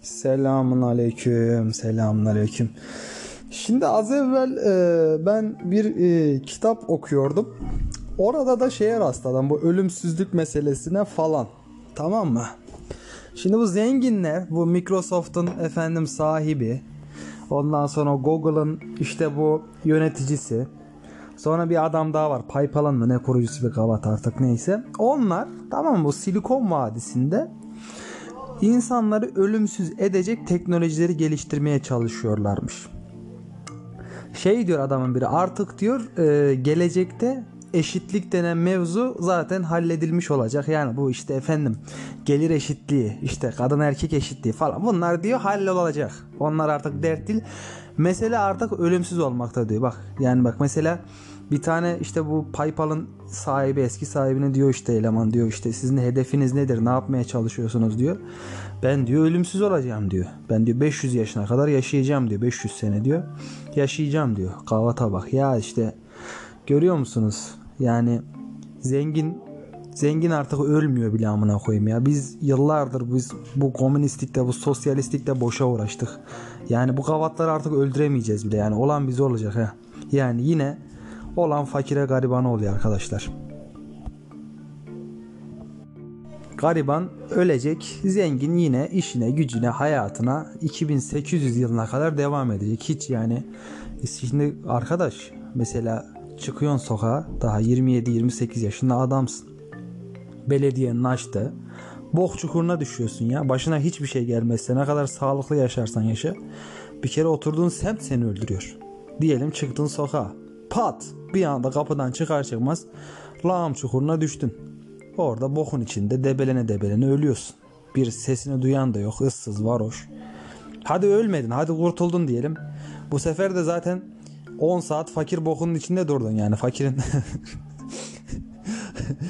Selamun aleyküm, selamun aleyküm. Şimdi az evvel e, ben bir e, kitap okuyordum. Orada da şeye rastladım bu ölümsüzlük meselesine falan. Tamam mı? Şimdi bu zenginler, bu Microsoft'un efendim sahibi, ondan sonra Google'ın işte bu yöneticisi, sonra bir adam daha var, PayPal'ın mı ne kurucusu bir kavat artık neyse. Onlar tamam mı bu Silikon Vadisi'nde insanları ölümsüz edecek teknolojileri geliştirmeye çalışıyorlarmış. Şey diyor adamın biri artık diyor e, gelecekte eşitlik denen mevzu zaten halledilmiş olacak. Yani bu işte efendim gelir eşitliği, işte kadın erkek eşitliği falan bunlar diyor hallolacak. Onlar artık dert değil. Mesele artık ölümsüz olmakta diyor. Bak yani bak mesela bir tane işte bu PayPal'ın sahibi eski sahibine diyor işte eleman diyor işte sizin hedefiniz nedir ne yapmaya çalışıyorsunuz diyor. Ben diyor ölümsüz olacağım diyor. Ben diyor 500 yaşına kadar yaşayacağım diyor 500 sene diyor. Yaşayacağım diyor. Kavata bak ya işte görüyor musunuz? Yani zengin zengin artık ölmüyor bile amına koyayım ya. Biz yıllardır biz bu komünistlikte bu sosyalistlikte boşa uğraştık. Yani bu kavatları artık öldüremeyeceğiz bile yani olan bize olacak ha. Yani yine olan fakire gariban oluyor arkadaşlar. Gariban ölecek, zengin yine işine, gücüne, hayatına 2800 yılına kadar devam edecek. Hiç yani şimdi arkadaş mesela çıkıyorsun sokağa daha 27-28 yaşında adamsın. Belediyenin açtı. Bok çukuruna düşüyorsun ya. Başına hiçbir şey gelmezse ne kadar sağlıklı yaşarsan yaşa. Bir kere oturduğun semt seni öldürüyor. Diyelim çıktın sokağa. Pat bir anda kapıdan çıkar çıkmaz lağım çukuruna düştün. Orada bokun içinde debelene debelene ölüyorsun. Bir sesini duyan da yok ıssız varoş. Hadi ölmedin hadi kurtuldun diyelim. Bu sefer de zaten 10 saat fakir bokunun içinde durdun yani fakirin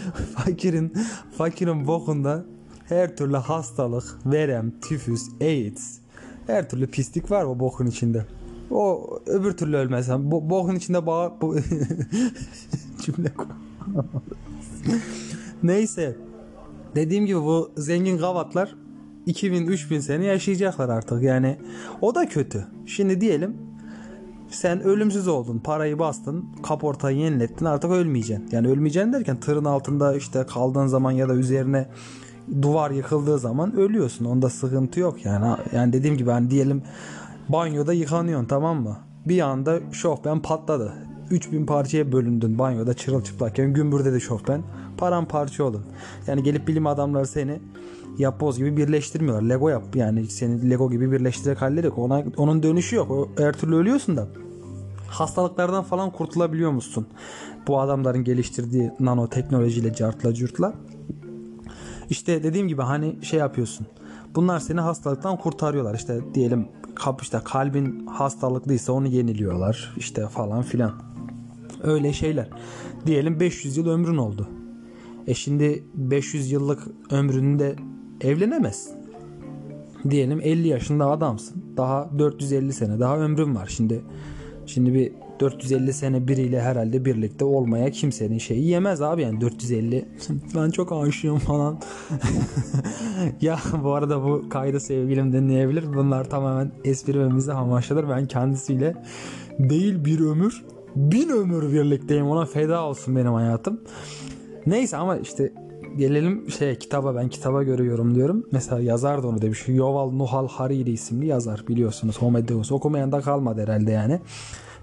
fakirin fakirin bokunda her türlü hastalık, verem, tifüs, AIDS her türlü pislik var o bokun içinde. O öbür türlü ölmezsen bo bokun içinde bağ bu cümle Neyse. Dediğim gibi bu zengin gavatlar 2000-3000 sene yaşayacaklar artık yani. O da kötü. Şimdi diyelim sen ölümsüz oldun. Parayı bastın. Kaportayı yenilettin. Artık ölmeyeceksin. Yani ölmeyeceksin derken tırın altında işte kaldığın zaman ya da üzerine duvar yıkıldığı zaman ölüyorsun. Onda sıkıntı yok yani. Yani dediğim gibi hani diyelim banyoda yıkanıyorsun tamam mı? Bir anda şofben patladı. 3000 parçaya bölündün banyoda çırılçıplakken gümbürde de şofben paramparça olun. Yani gelip bilim adamları seni yapboz gibi birleştirmiyorlar. Lego yap yani seni Lego gibi birleştirerek halledecek. Ona, onun dönüşü yok. O, her türlü ölüyorsun da. Hastalıklardan falan kurtulabiliyor musun? Bu adamların geliştirdiği nanoteknolojiyle cartla curtla. İşte dediğim gibi hani şey yapıyorsun. Bunlar seni hastalıktan kurtarıyorlar. İşte diyelim kap işte kalbin hastalıklıysa onu yeniliyorlar. İşte falan filan. Öyle şeyler. Diyelim 500 yıl ömrün oldu. E şimdi 500 yıllık ömründe evlenemezsin. Diyelim 50 yaşında adamsın. Daha 450 sene daha ömrün var. Şimdi şimdi bir 450 sene biriyle herhalde birlikte olmaya kimsenin şeyi yemez abi yani 450 ben çok aşığım falan ya bu arada bu kaydı sevgilim dinleyebilir bunlar tamamen espri ve ben kendisiyle değil bir ömür bin ömür birlikteyim ona feda olsun benim hayatım neyse ama işte gelelim şey kitaba ben kitaba göre yorumluyorum. Mesela yazar da onu demiş. Yuval Noah Hariri isimli yazar biliyorsunuz. Homo Deus. Okumayan da kalmadı herhalde yani.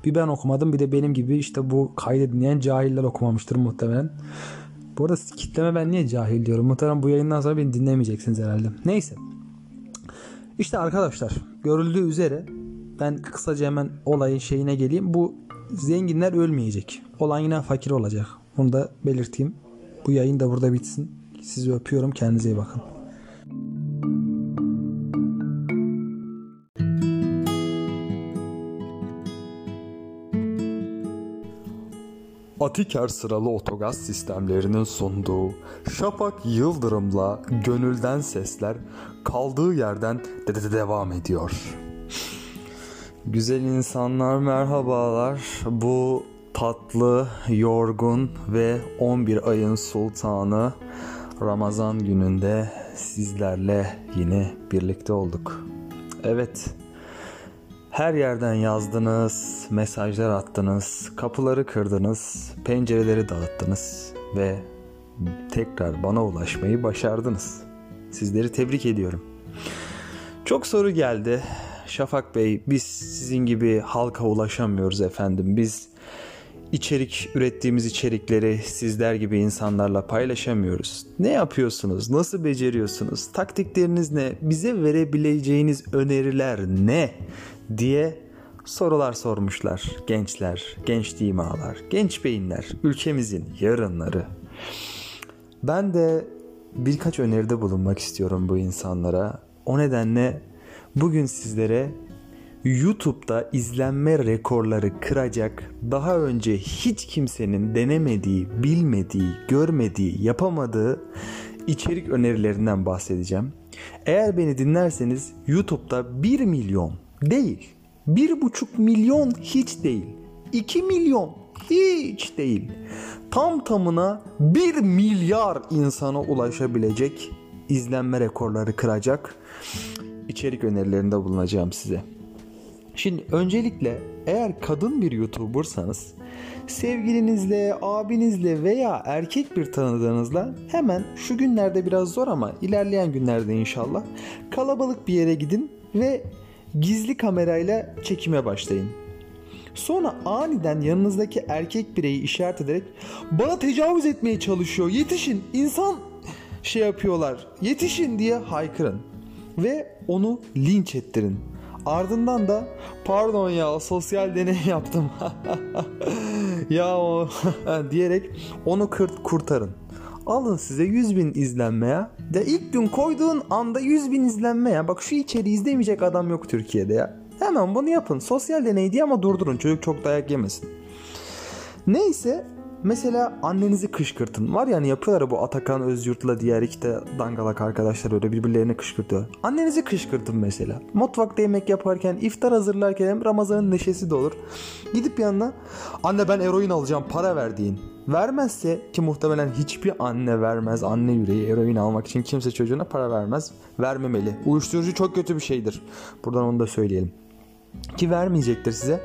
Bir ben okumadım bir de benim gibi işte bu kaydı dinleyen cahiller okumamıştır muhtemelen. Bu arada kitleme ben niye cahil diyorum. Muhtemelen bu yayından sonra beni dinlemeyeceksiniz herhalde. Neyse. İşte arkadaşlar görüldüğü üzere ben kısaca hemen olayın şeyine geleyim. Bu zenginler ölmeyecek. Olan yine fakir olacak. Bunu da belirteyim. Bu yayın da burada bitsin. Sizi öpüyorum. Kendinize iyi bakın. Atiker sıralı otogaz sistemlerinin sunduğu Şafak Yıldırım'la Gönülden Sesler kaldığı yerden de de devam ediyor. Güzel insanlar merhabalar. Bu tatlı, yorgun ve 11 ayın sultanı Ramazan gününde sizlerle yine birlikte olduk. Evet, her yerden yazdınız, mesajlar attınız, kapıları kırdınız, pencereleri dağıttınız ve tekrar bana ulaşmayı başardınız. Sizleri tebrik ediyorum. Çok soru geldi. Şafak Bey biz sizin gibi halka ulaşamıyoruz efendim. Biz içerik ürettiğimiz içerikleri sizler gibi insanlarla paylaşamıyoruz. Ne yapıyorsunuz? Nasıl beceriyorsunuz? Taktikleriniz ne? Bize verebileceğiniz öneriler ne? diye sorular sormuşlar gençler, genç dimalar, genç beyinler, ülkemizin yarınları. Ben de birkaç öneride bulunmak istiyorum bu insanlara. O nedenle bugün sizlere YouTube'da izlenme rekorları kıracak, daha önce hiç kimsenin denemediği, bilmediği, görmediği, yapamadığı içerik önerilerinden bahsedeceğim. Eğer beni dinlerseniz YouTube'da 1 milyon değil, 1,5 milyon hiç değil, 2 milyon hiç değil. Tam tamına 1 milyar insana ulaşabilecek izlenme rekorları kıracak içerik önerilerinde bulunacağım size. Şimdi öncelikle eğer kadın bir YouTuber'sanız sevgilinizle, abinizle veya erkek bir tanıdığınızla hemen şu günlerde biraz zor ama ilerleyen günlerde inşallah kalabalık bir yere gidin ve gizli kamerayla çekime başlayın. Sonra aniden yanınızdaki erkek bireyi işaret ederek bana tecavüz etmeye çalışıyor yetişin insan şey yapıyorlar yetişin diye haykırın ve onu linç ettirin. Ardından da pardon ya sosyal deney yaptım ya o diyerek onu kırt kurtarın. Alın size 100 bin izlenmeye. De ilk gün koyduğun anda 100 bin izlenmeye. Bak şu içeriği izlemeyecek adam yok Türkiye'de ya. Hemen bunu yapın. Sosyal deney diye ama durdurun. Çocuk çok dayak yemesin. Neyse Mesela annenizi kışkırtın. Var yani yapıyorlar bu Atakan Özyurt'la diğer iki de dangalak arkadaşlar öyle birbirlerini kışkırtıyor. Annenizi kışkırtın mesela. Mutfakta yemek yaparken, iftar hazırlarken hem Ramazan'ın neşesi de olur. Gidip yanına anne ben eroin alacağım para ver deyin. Vermezse ki muhtemelen hiçbir anne vermez. Anne yüreği eroin almak için kimse çocuğuna para vermez. Vermemeli. Uyuşturucu çok kötü bir şeydir. Buradan onu da söyleyelim ki vermeyecektir size.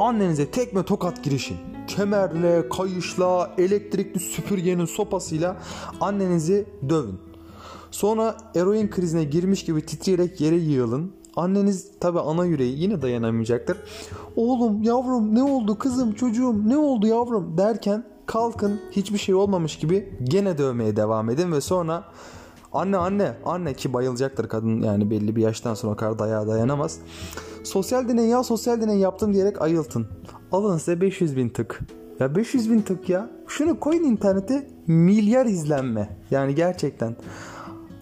Annenize tekme tokat girişin. Kemerle, kayışla, elektrikli süpürgenin sopasıyla annenizi dövün. Sonra eroin krizine girmiş gibi titreyerek yere yığılın. Anneniz tabi ana yüreği yine dayanamayacaktır. Oğlum, yavrum ne oldu kızım, çocuğum ne oldu yavrum derken kalkın hiçbir şey olmamış gibi gene dövmeye devam edin ve sonra anne anne anne ki bayılacaktır kadın yani belli bir yaştan sonra o kadar dayağa dayanamaz. Sosyal deney ya sosyal deney yaptım diyerek ayıltın. Alın size 500 bin tık. Ya 500 bin tık ya. Şunu koyun internete milyar izlenme. Yani gerçekten.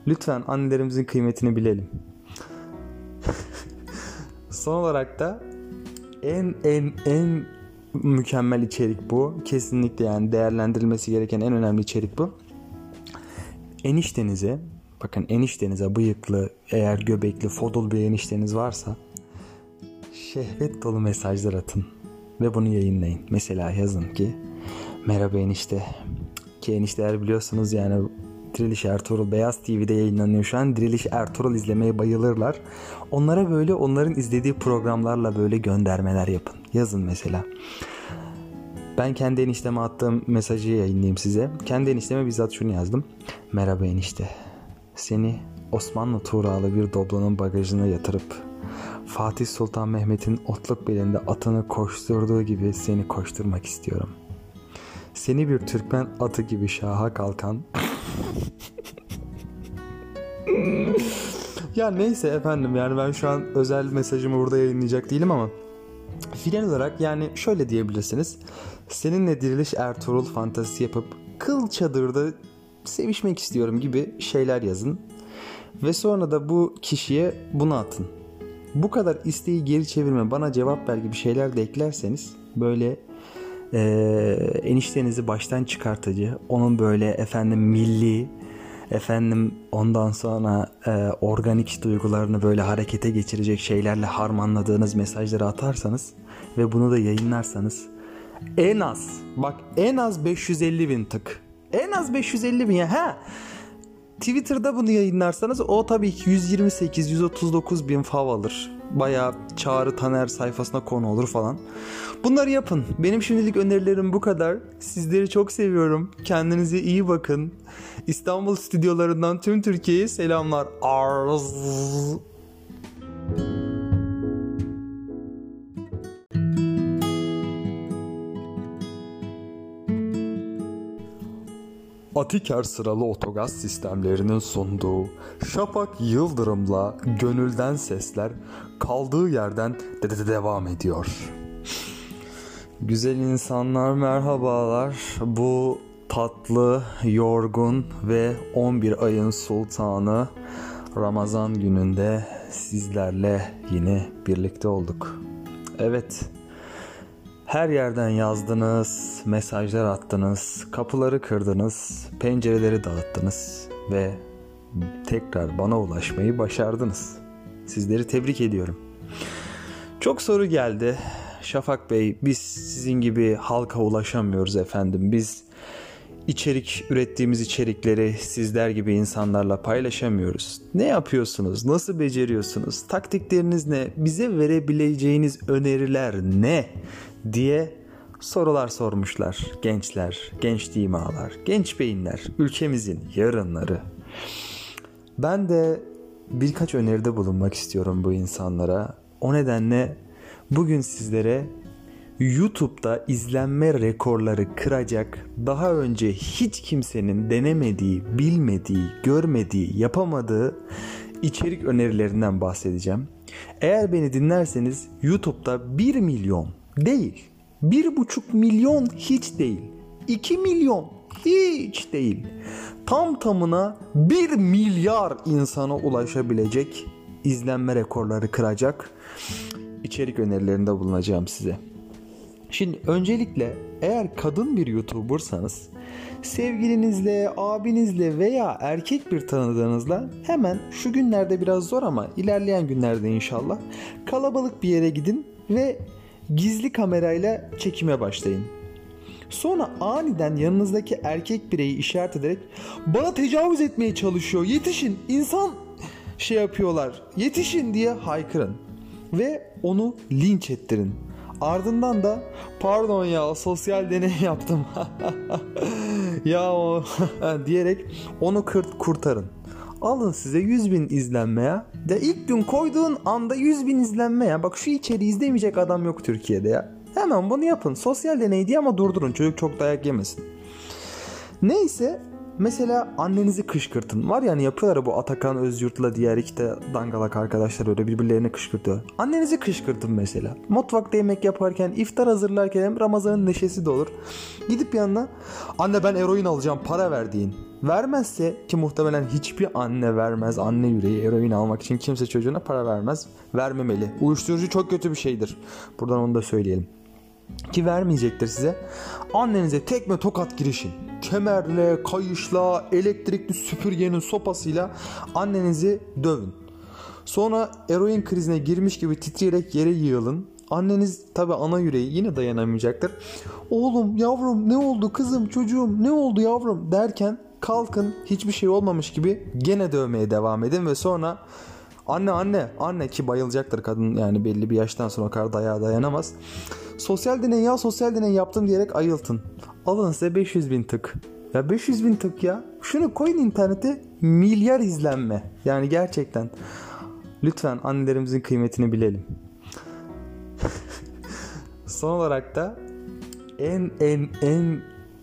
Lütfen annelerimizin kıymetini bilelim. Son olarak da en en en mükemmel içerik bu. Kesinlikle yani değerlendirilmesi gereken en önemli içerik bu. Eniştenize bakın eniştenize bıyıklı eğer göbekli fodul bir enişteniz varsa şehvet dolu mesajlar atın ve bunu yayınlayın. Mesela yazın ki merhaba enişte ki enişteler biliyorsunuz yani Diriliş Ertuğrul Beyaz TV'de yayınlanıyor şu an. Diriliş Ertuğrul izlemeye bayılırlar. Onlara böyle onların izlediği programlarla böyle göndermeler yapın. Yazın mesela. Ben kendi enişteme attığım mesajı yayınlayayım size. Kendi enişteme bizzat şunu yazdım. Merhaba enişte. Seni Osmanlı Tuğralı bir doblanın bagajına yatırıp Fatih Sultan Mehmet'in otluk belinde atını koşturduğu gibi seni koşturmak istiyorum. Seni bir Türkmen atı gibi şaha kalkan ya neyse efendim yani ben şu an özel mesajımı burada yayınlayacak değilim ama final olarak yani şöyle diyebilirsiniz. Seninle diriliş Ertuğrul fantazisi yapıp kıl çadırda sevişmek istiyorum gibi şeyler yazın. Ve sonra da bu kişiye bunu atın. Bu kadar isteği geri çevirme bana cevap ver gibi şeyler de eklerseniz böyle e, eniştenizi baştan çıkartıcı onun böyle efendim milli efendim ondan sonra e, organik duygularını böyle harekete geçirecek şeylerle harmanladığınız mesajları atarsanız ve bunu da yayınlarsanız En az. Bak en az 550 bin tık. En az 550 bin ya. Ha. Twitter'da bunu yayınlarsanız o tabii ki 128-139 bin fav alır. Baya Çağrı Taner sayfasına konu olur falan. Bunları yapın. Benim şimdilik önerilerim bu kadar. Sizleri çok seviyorum. Kendinize iyi bakın. İstanbul stüdyolarından tüm Türkiye'ye selamlar. Arz. Atiker sıralı otogaz sistemlerinin sunduğu Şafak Yıldırım'la Gönülden Sesler kaldığı yerden de de devam ediyor. Güzel insanlar merhabalar. Bu tatlı, yorgun ve 11 ayın sultanı Ramazan gününde sizlerle yine birlikte olduk. Evet, her yerden yazdınız, mesajlar attınız, kapıları kırdınız, pencereleri dağıttınız ve tekrar bana ulaşmayı başardınız. Sizleri tebrik ediyorum. Çok soru geldi. Şafak Bey, biz sizin gibi halka ulaşamıyoruz efendim. Biz içerik ürettiğimiz içerikleri sizler gibi insanlarla paylaşamıyoruz. Ne yapıyorsunuz? Nasıl beceriyorsunuz? Taktikleriniz ne? Bize verebileceğiniz öneriler ne? Diye sorular sormuşlar gençler, genç dimalar, genç beyinler, ülkemizin yarınları. Ben de birkaç öneride bulunmak istiyorum bu insanlara. O nedenle bugün sizlere YouTube'da izlenme rekorları kıracak, daha önce hiç kimsenin denemediği, bilmediği, görmediği, yapamadığı içerik önerilerinden bahsedeceğim. Eğer beni dinlerseniz YouTube'da 1 milyon değil, 1,5 milyon hiç değil, 2 milyon hiç değil. Tam tamına 1 milyar insana ulaşabilecek izlenme rekorları kıracak içerik önerilerinde bulunacağım size. Şimdi öncelikle eğer kadın bir YouTuber'sanız sevgilinizle, abinizle veya erkek bir tanıdığınızla hemen şu günlerde biraz zor ama ilerleyen günlerde inşallah kalabalık bir yere gidin ve gizli kamerayla çekime başlayın. Sonra aniden yanınızdaki erkek bireyi işaret ederek bana tecavüz etmeye çalışıyor yetişin insan şey yapıyorlar yetişin diye haykırın ve onu linç ettirin. Ardından da pardon ya sosyal deney yaptım ya diyerek onu kırt kurtarın. Alın size 100 bin izlenmeye. De ilk gün koyduğun anda 100 bin izlenmeye. Bak şu içeriği izlemeyecek adam yok Türkiye'de ya. Hemen bunu yapın. Sosyal deney diye ama durdurun. Çocuk çok dayak yemesin. Neyse Mesela annenizi kışkırtın. Var yani yapıyorlar bu Atakan Özyurt'la diğer iki de dangalak arkadaşlar öyle birbirlerini kışkırtıyor. Annenizi kışkırtın mesela. Mutfakta yemek yaparken, iftar hazırlarken hem Ramazan'ın neşesi de olur. Gidip yanına anne ben eroin alacağım para ver deyin. Vermezse ki muhtemelen hiçbir anne vermez. Anne yüreği eroin almak için kimse çocuğuna para vermez. Vermemeli. Uyuşturucu çok kötü bir şeydir. Buradan onu da söyleyelim. Ki vermeyecektir size. Annenize tekme tokat girişin kemerle, kayışla, elektrikli süpürgenin sopasıyla annenizi dövün. Sonra eroin krizine girmiş gibi titreyerek yere yığılın. Anneniz tabi ana yüreği yine dayanamayacaktır. Oğlum yavrum ne oldu kızım çocuğum ne oldu yavrum derken kalkın hiçbir şey olmamış gibi gene dövmeye devam edin ve sonra anne anne anne ki bayılacaktır kadın yani belli bir yaştan sonra kadar dayağa dayanamaz. Sosyal deney ya sosyal deney yaptım diyerek ayıltın. Alın size 500 bin tık. Ya 500 bin tık ya. Şunu koyun internete milyar izlenme. Yani gerçekten. Lütfen annelerimizin kıymetini bilelim. Son olarak da en en en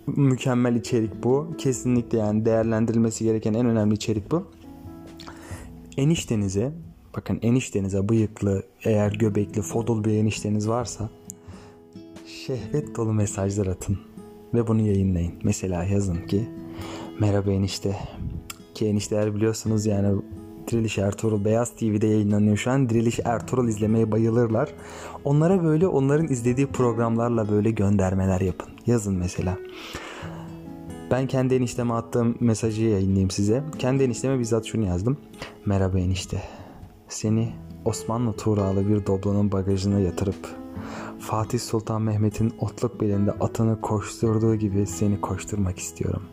mükemmel içerik bu. Kesinlikle yani değerlendirilmesi gereken en önemli içerik bu. Eniştenize bakın eniştenize bıyıklı eğer göbekli fodul bir enişteniz varsa şehvet dolu mesajlar atın ve bunu yayınlayın. Mesela yazın ki merhaba enişte ki enişteler biliyorsunuz yani Diriliş Ertuğrul Beyaz TV'de yayınlanıyor şu an. Diriliş Ertuğrul izlemeye bayılırlar. Onlara böyle onların izlediği programlarla böyle göndermeler yapın. Yazın mesela. Ben kendi enişteme attığım mesajı yayınlayayım size. Kendi enişteme bizzat şunu yazdım. Merhaba enişte. Seni Osmanlı Tuğralı bir doblanın bagajına yatırıp Fatih Sultan Mehmet'in otluk belinde atını koşturduğu gibi seni koşturmak istiyorum.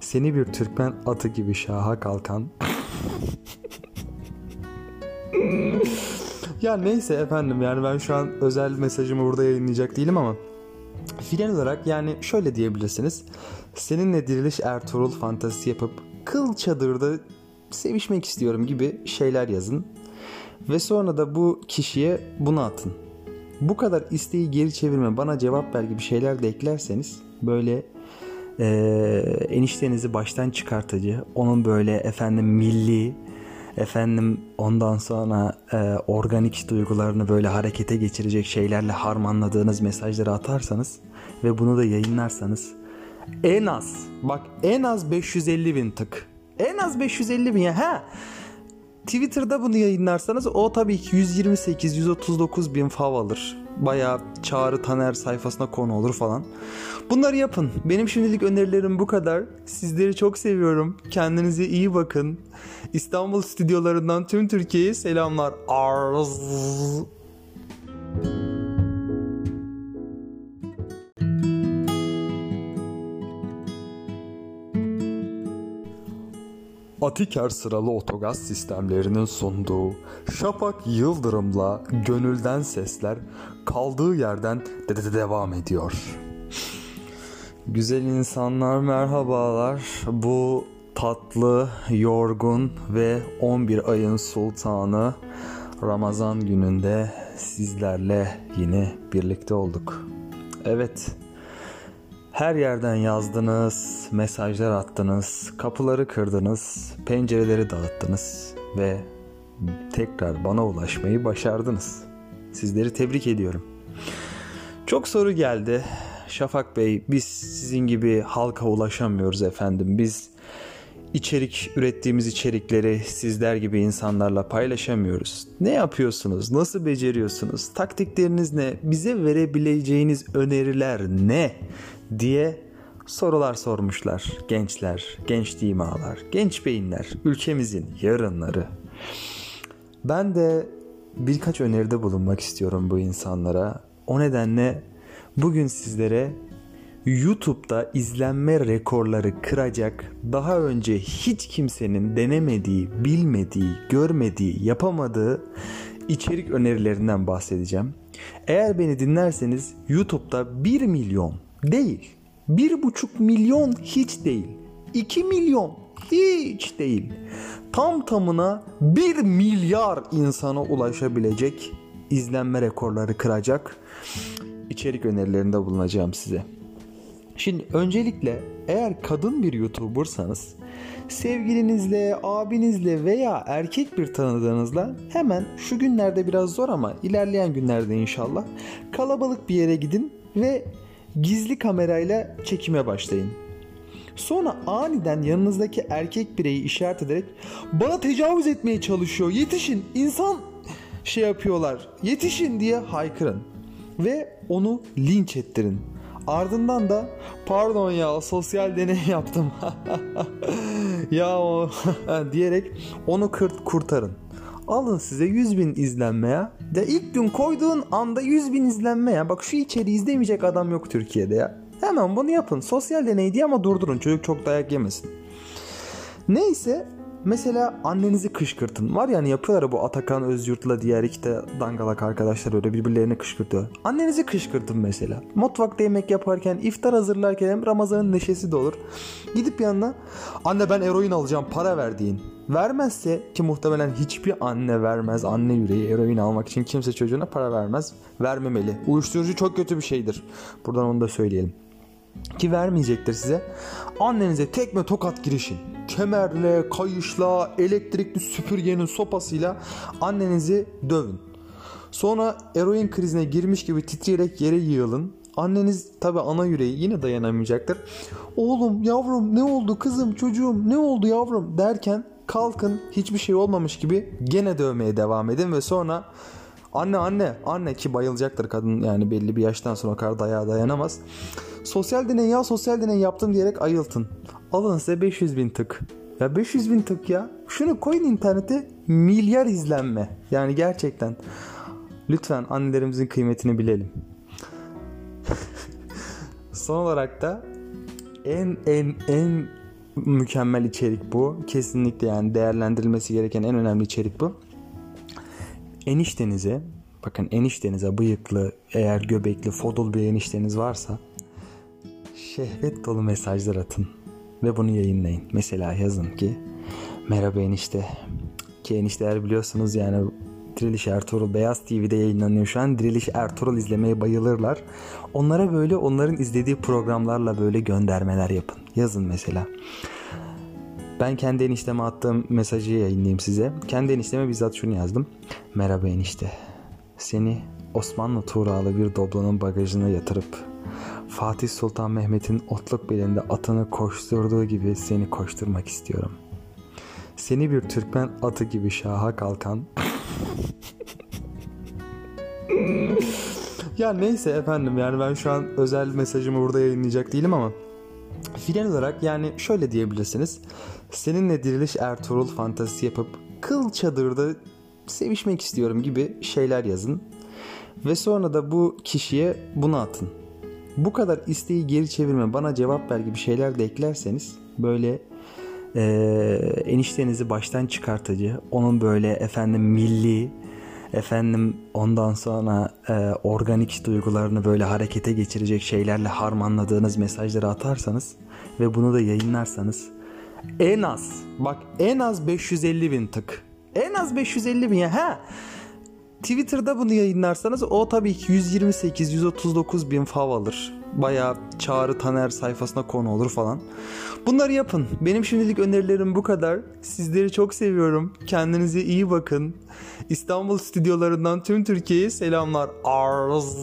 Seni bir Türkmen atı gibi şaha kalkan ya neyse efendim yani ben şu an özel mesajımı burada yayınlayacak değilim ama final olarak yani şöyle diyebilirsiniz. Seninle Diriliş Ertuğrul fantazisi yapıp kıl çadırda sevişmek istiyorum gibi şeyler yazın. Ve sonra da bu kişiye bunu atın. Bu kadar isteği geri çevirme bana cevap ver gibi şeyler de eklerseniz böyle e, eniştenizi baştan çıkartıcı onun böyle efendim milli efendim ondan sonra e, organik duygularını böyle harekete geçirecek şeylerle harmanladığınız mesajları atarsanız ve bunu da yayınlarsanız en az bak en az 550 bin tık en az 550 bin ya ha Twitter'da bunu yayınlarsanız o tabii ki 128-139 bin fav alır. Baya Çağrı Taner sayfasına konu olur falan. Bunları yapın. Benim şimdilik önerilerim bu kadar. Sizleri çok seviyorum. Kendinize iyi bakın. İstanbul stüdyolarından tüm Türkiye'ye selamlar. Arz. Atiker sıralı otogaz sistemlerinin sunduğu Şafak Yıldırım'la Gönülden Sesler kaldığı yerden de de devam ediyor. Güzel insanlar merhabalar. Bu tatlı, yorgun ve 11 ayın sultanı Ramazan gününde sizlerle yine birlikte olduk. Evet, her yerden yazdınız, mesajlar attınız, kapıları kırdınız, pencereleri dağıttınız ve tekrar bana ulaşmayı başardınız. Sizleri tebrik ediyorum. Çok soru geldi. Şafak Bey, biz sizin gibi halka ulaşamıyoruz efendim. Biz içerik ürettiğimiz içerikleri sizler gibi insanlarla paylaşamıyoruz. Ne yapıyorsunuz? Nasıl beceriyorsunuz? Taktikleriniz ne? Bize verebileceğiniz öneriler ne? diye sorular sormuşlar gençler, genç dimalar, genç beyinler, ülkemizin yarınları. Ben de birkaç öneride bulunmak istiyorum bu insanlara. O nedenle bugün sizlere YouTube'da izlenme rekorları kıracak, daha önce hiç kimsenin denemediği, bilmediği, görmediği, yapamadığı içerik önerilerinden bahsedeceğim. Eğer beni dinlerseniz YouTube'da 1 milyon değil, 1,5 milyon hiç değil, 2 milyon hiç değil. Tam tamına 1 milyar insana ulaşabilecek izlenme rekorları kıracak içerik önerilerinde bulunacağım size. Şimdi öncelikle eğer kadın bir YouTuber'sanız sevgilinizle, abinizle veya erkek bir tanıdığınızla hemen şu günlerde biraz zor ama ilerleyen günlerde inşallah kalabalık bir yere gidin ve gizli kamerayla çekime başlayın. Sonra aniden yanınızdaki erkek bireyi işaret ederek bana tecavüz etmeye çalışıyor yetişin insan şey yapıyorlar yetişin diye haykırın ve onu linç ettirin. Ardından da pardon ya sosyal deney yaptım ya o diyerek onu kırt kurtarın. Alın size 100 bin izlenmeye. De ilk gün koyduğun anda 100 bin izlenmeye. Bak şu içeriği izlemeyecek adam yok Türkiye'de ya. Hemen bunu yapın. Sosyal deney diye ama durdurun. Çocuk çok dayak yemesin. Neyse Mesela annenizi kışkırtın. Var yani yapıyorlar bu Atakan Özyurt'la diğer iki de dangalak arkadaşlar öyle birbirlerini kışkırtıyor. Annenizi kışkırtın mesela. Mutfakta yemek yaparken, iftar hazırlarken hem Ramazan'ın neşesi de olur. Gidip yanına anne ben eroin alacağım para ver deyin. Vermezse ki muhtemelen hiçbir anne vermez. Anne yüreği eroin almak için kimse çocuğuna para vermez. Vermemeli. Uyuşturucu çok kötü bir şeydir. Buradan onu da söyleyelim ki vermeyecektir size. Annenize tekme tokat girişin. Kemerle, kayışla, elektrikli süpürgenin sopasıyla annenizi dövün. Sonra eroin krizine girmiş gibi titreyerek yere yığılın. Anneniz tabi ana yüreği yine dayanamayacaktır. Oğlum yavrum ne oldu kızım çocuğum ne oldu yavrum derken kalkın hiçbir şey olmamış gibi gene dövmeye devam edin ve sonra anne anne anne ki bayılacaktır kadın yani belli bir yaştan sonra o kadar dayağa dayanamaz. Sosyal deney ya sosyal deney yaptım diyerek ayıltın. Alın size 500 bin tık. Ya 500 bin tık ya. Şunu koyun internete milyar izlenme. Yani gerçekten. Lütfen annelerimizin kıymetini bilelim. Son olarak da en en en mükemmel içerik bu. Kesinlikle yani değerlendirilmesi gereken en önemli içerik bu. Eniştenize bakın eniştenize bıyıklı eğer göbekli fodul bir enişteniz varsa şehvet dolu mesajlar atın ve bunu yayınlayın. Mesela yazın ki merhaba enişte ki enişteler biliyorsunuz yani Diriliş Ertuğrul Beyaz TV'de yayınlanıyor şu an. Diriliş Ertuğrul izlemeye bayılırlar. Onlara böyle onların izlediği programlarla böyle göndermeler yapın. Yazın mesela. Ben kendi enişteme attığım mesajı yayınlayayım size. Kendi enişteme bizzat şunu yazdım. Merhaba enişte. Seni Osmanlı Tuğralı bir doblonun bagajına yatırıp Fatih Sultan Mehmet'in otluk belinde atını koşturduğu gibi seni koşturmak istiyorum. Seni bir Türkmen atı gibi şaha kalkan ya neyse efendim yani ben şu an özel mesajımı burada yayınlayacak değilim ama final olarak yani şöyle diyebilirsiniz. Seninle diriliş Ertuğrul fantazisi yapıp kıl çadırda sevişmek istiyorum gibi şeyler yazın. Ve sonra da bu kişiye bunu atın. Bu kadar isteği geri çevirme bana cevap ver gibi şeyler de eklerseniz böyle e, eniştenizi baştan çıkartıcı onun böyle efendim milli efendim ondan sonra e, organik duygularını böyle harekete geçirecek şeylerle harmanladığınız mesajları atarsanız ve bunu da yayınlarsanız en az bak en az 550 bin tık. En az 550 bin ya ha Twitter'da bunu yayınlarsanız o tabii ki 128-139 bin fav alır. Baya Çağrı Taner sayfasına konu olur falan. Bunları yapın. Benim şimdilik önerilerim bu kadar. Sizleri çok seviyorum. Kendinize iyi bakın. İstanbul stüdyolarından tüm Türkiye'ye selamlar. Arz.